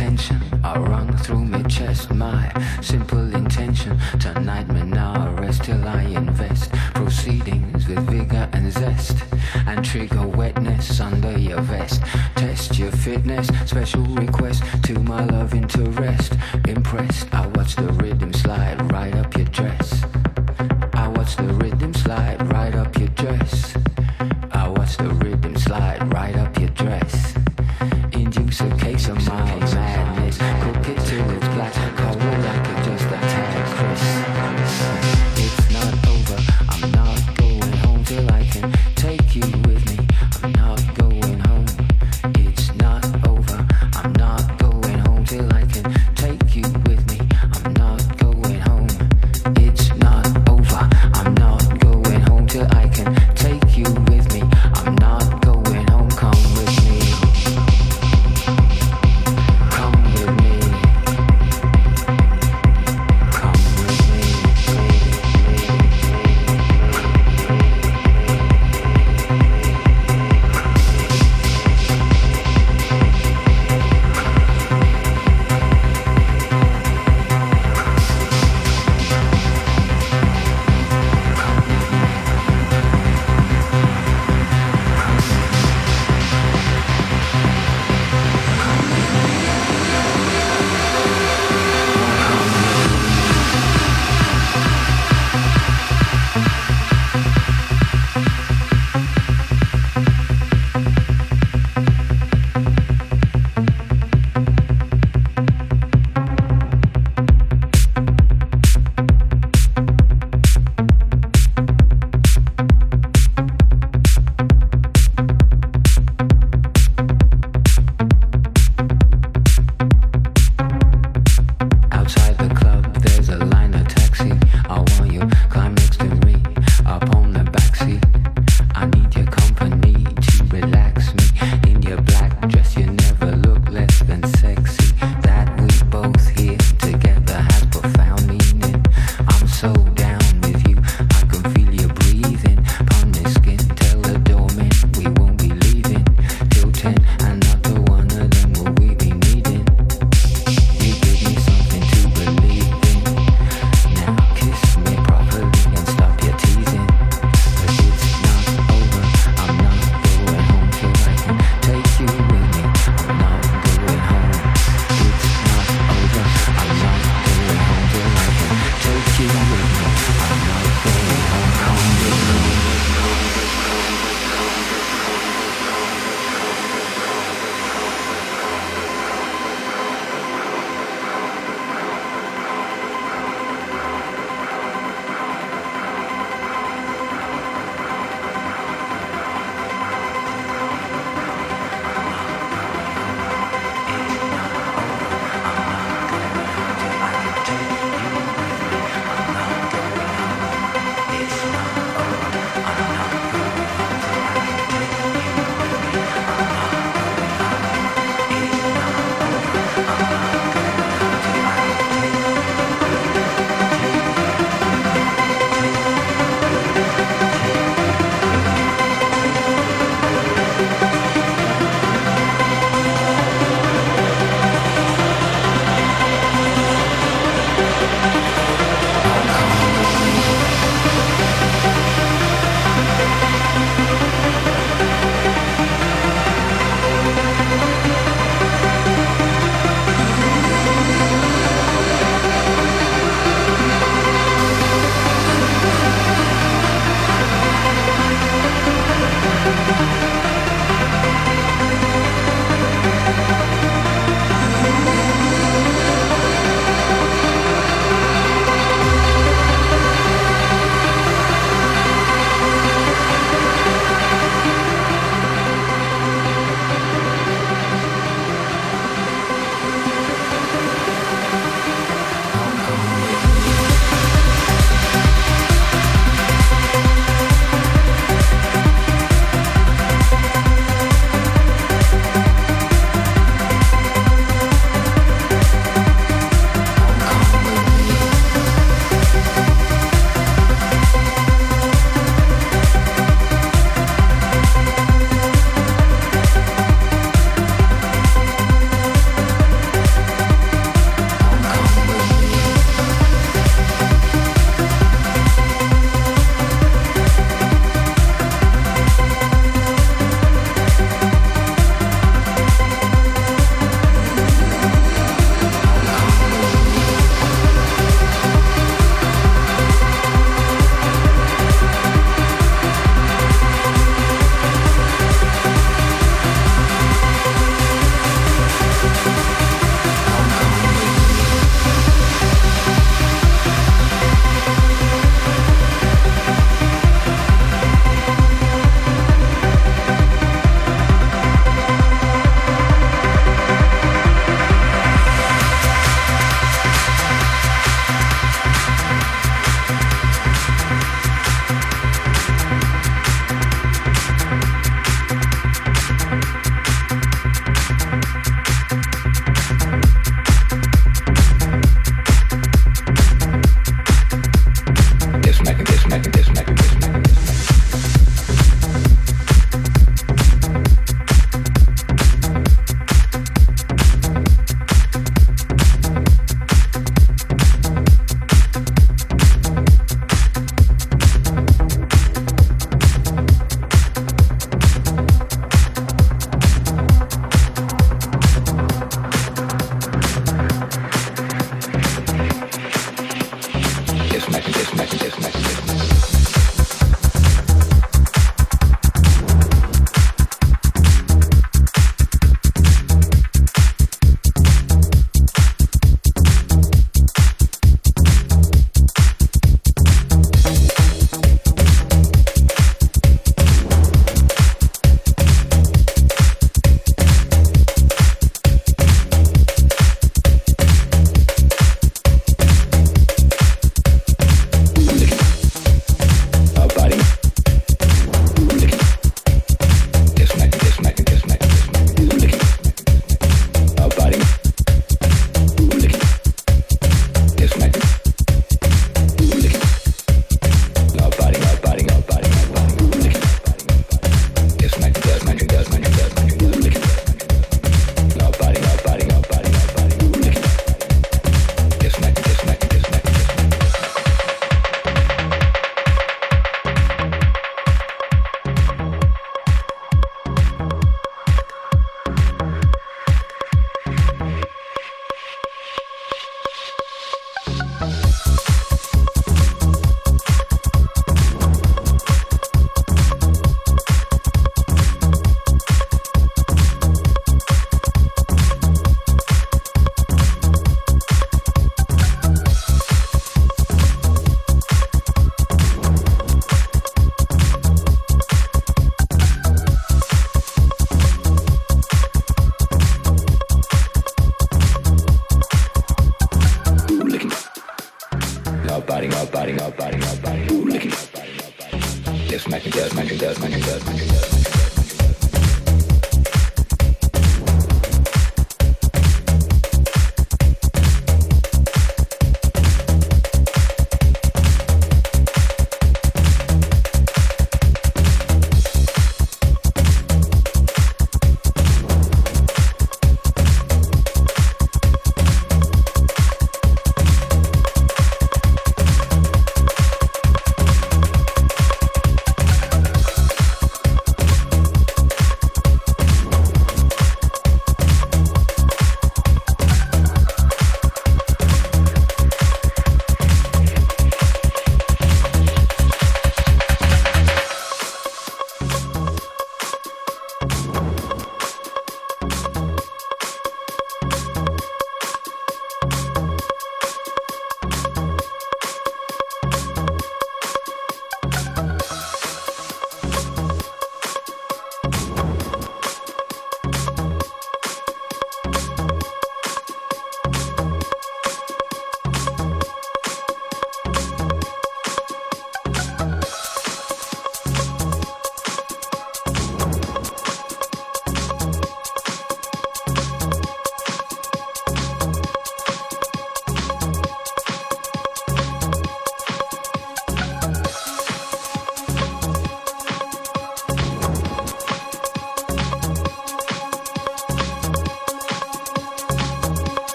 tension. I run through my chest My simple intention. Tonight may now rest till I invest. Proceedings with vigor and zest. And trigger wetness under your vest. Test your fitness Special request to my love interest Impressed I watch the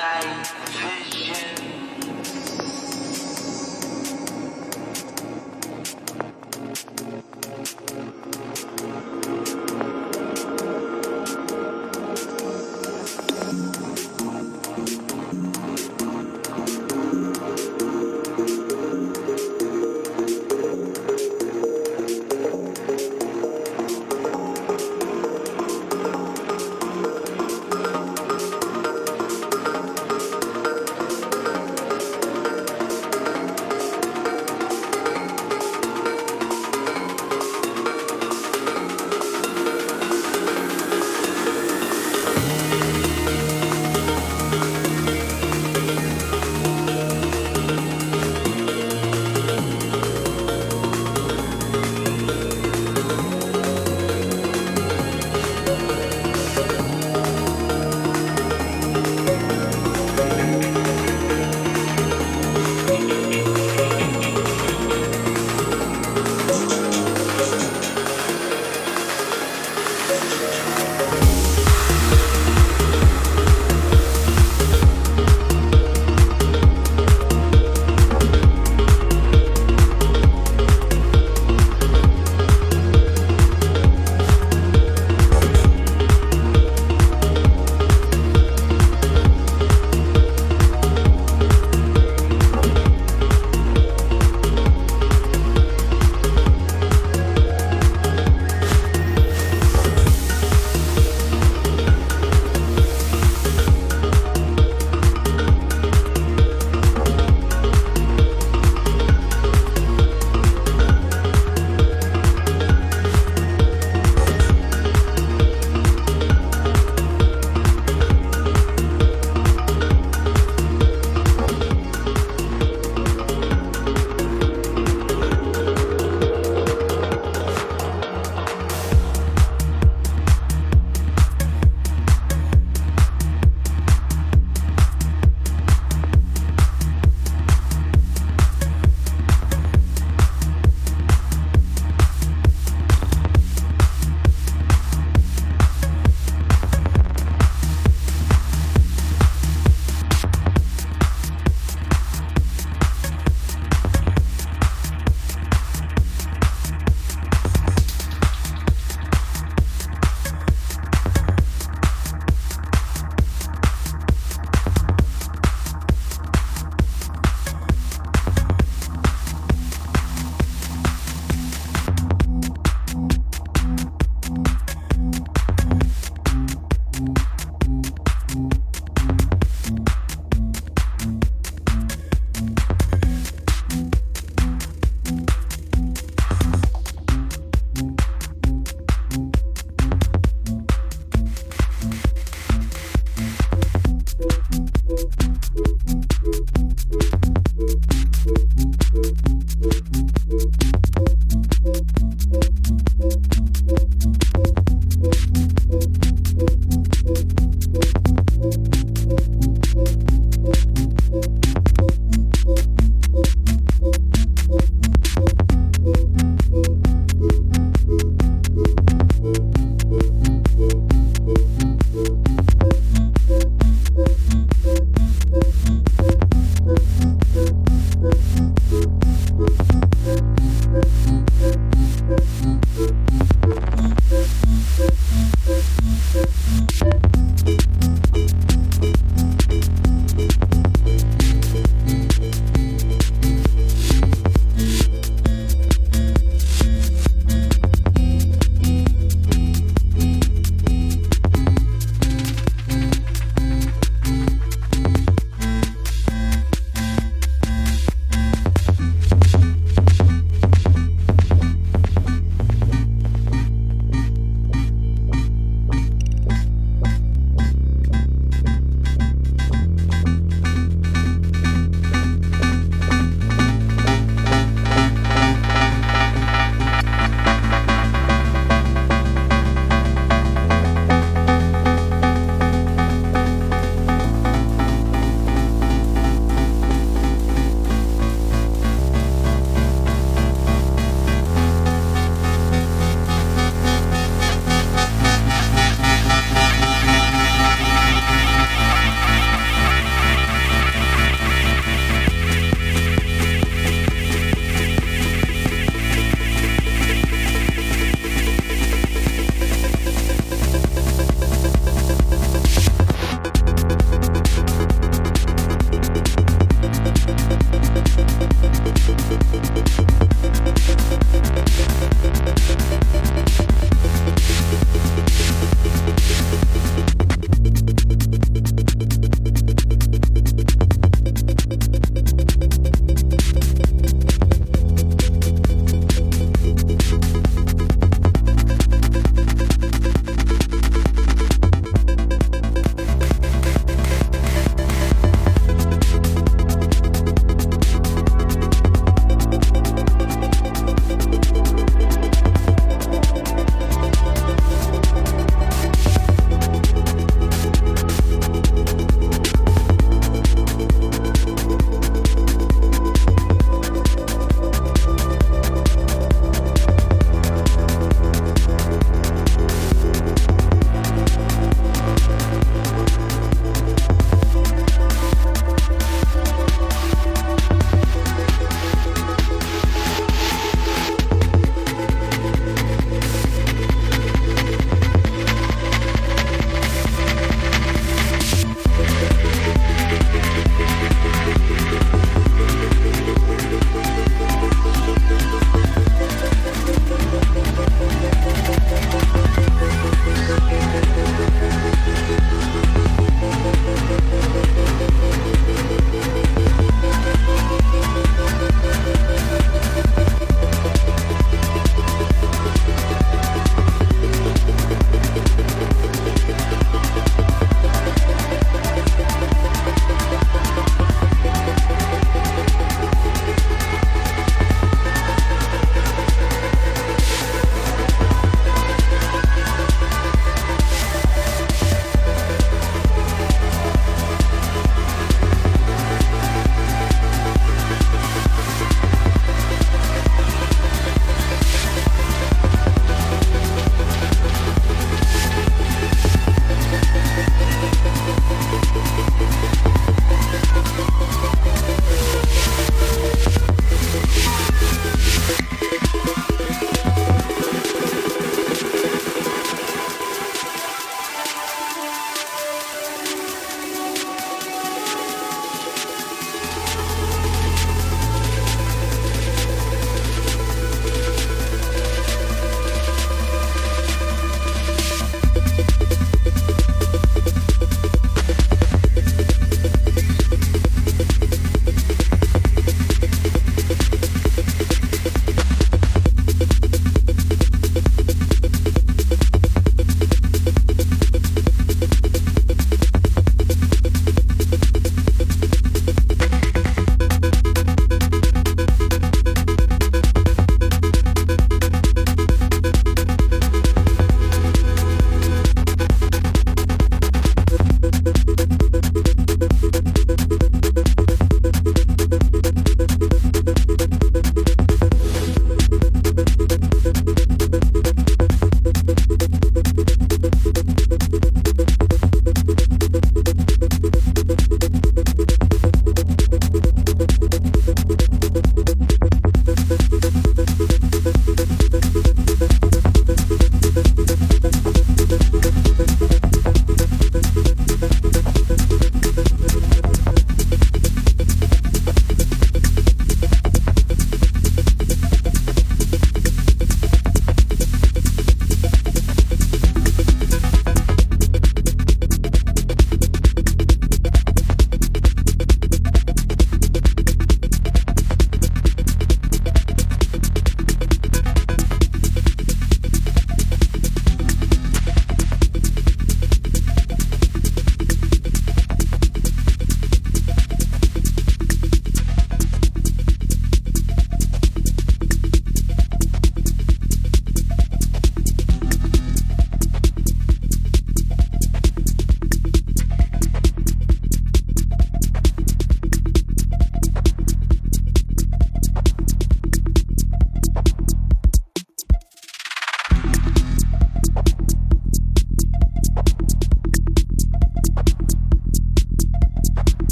life.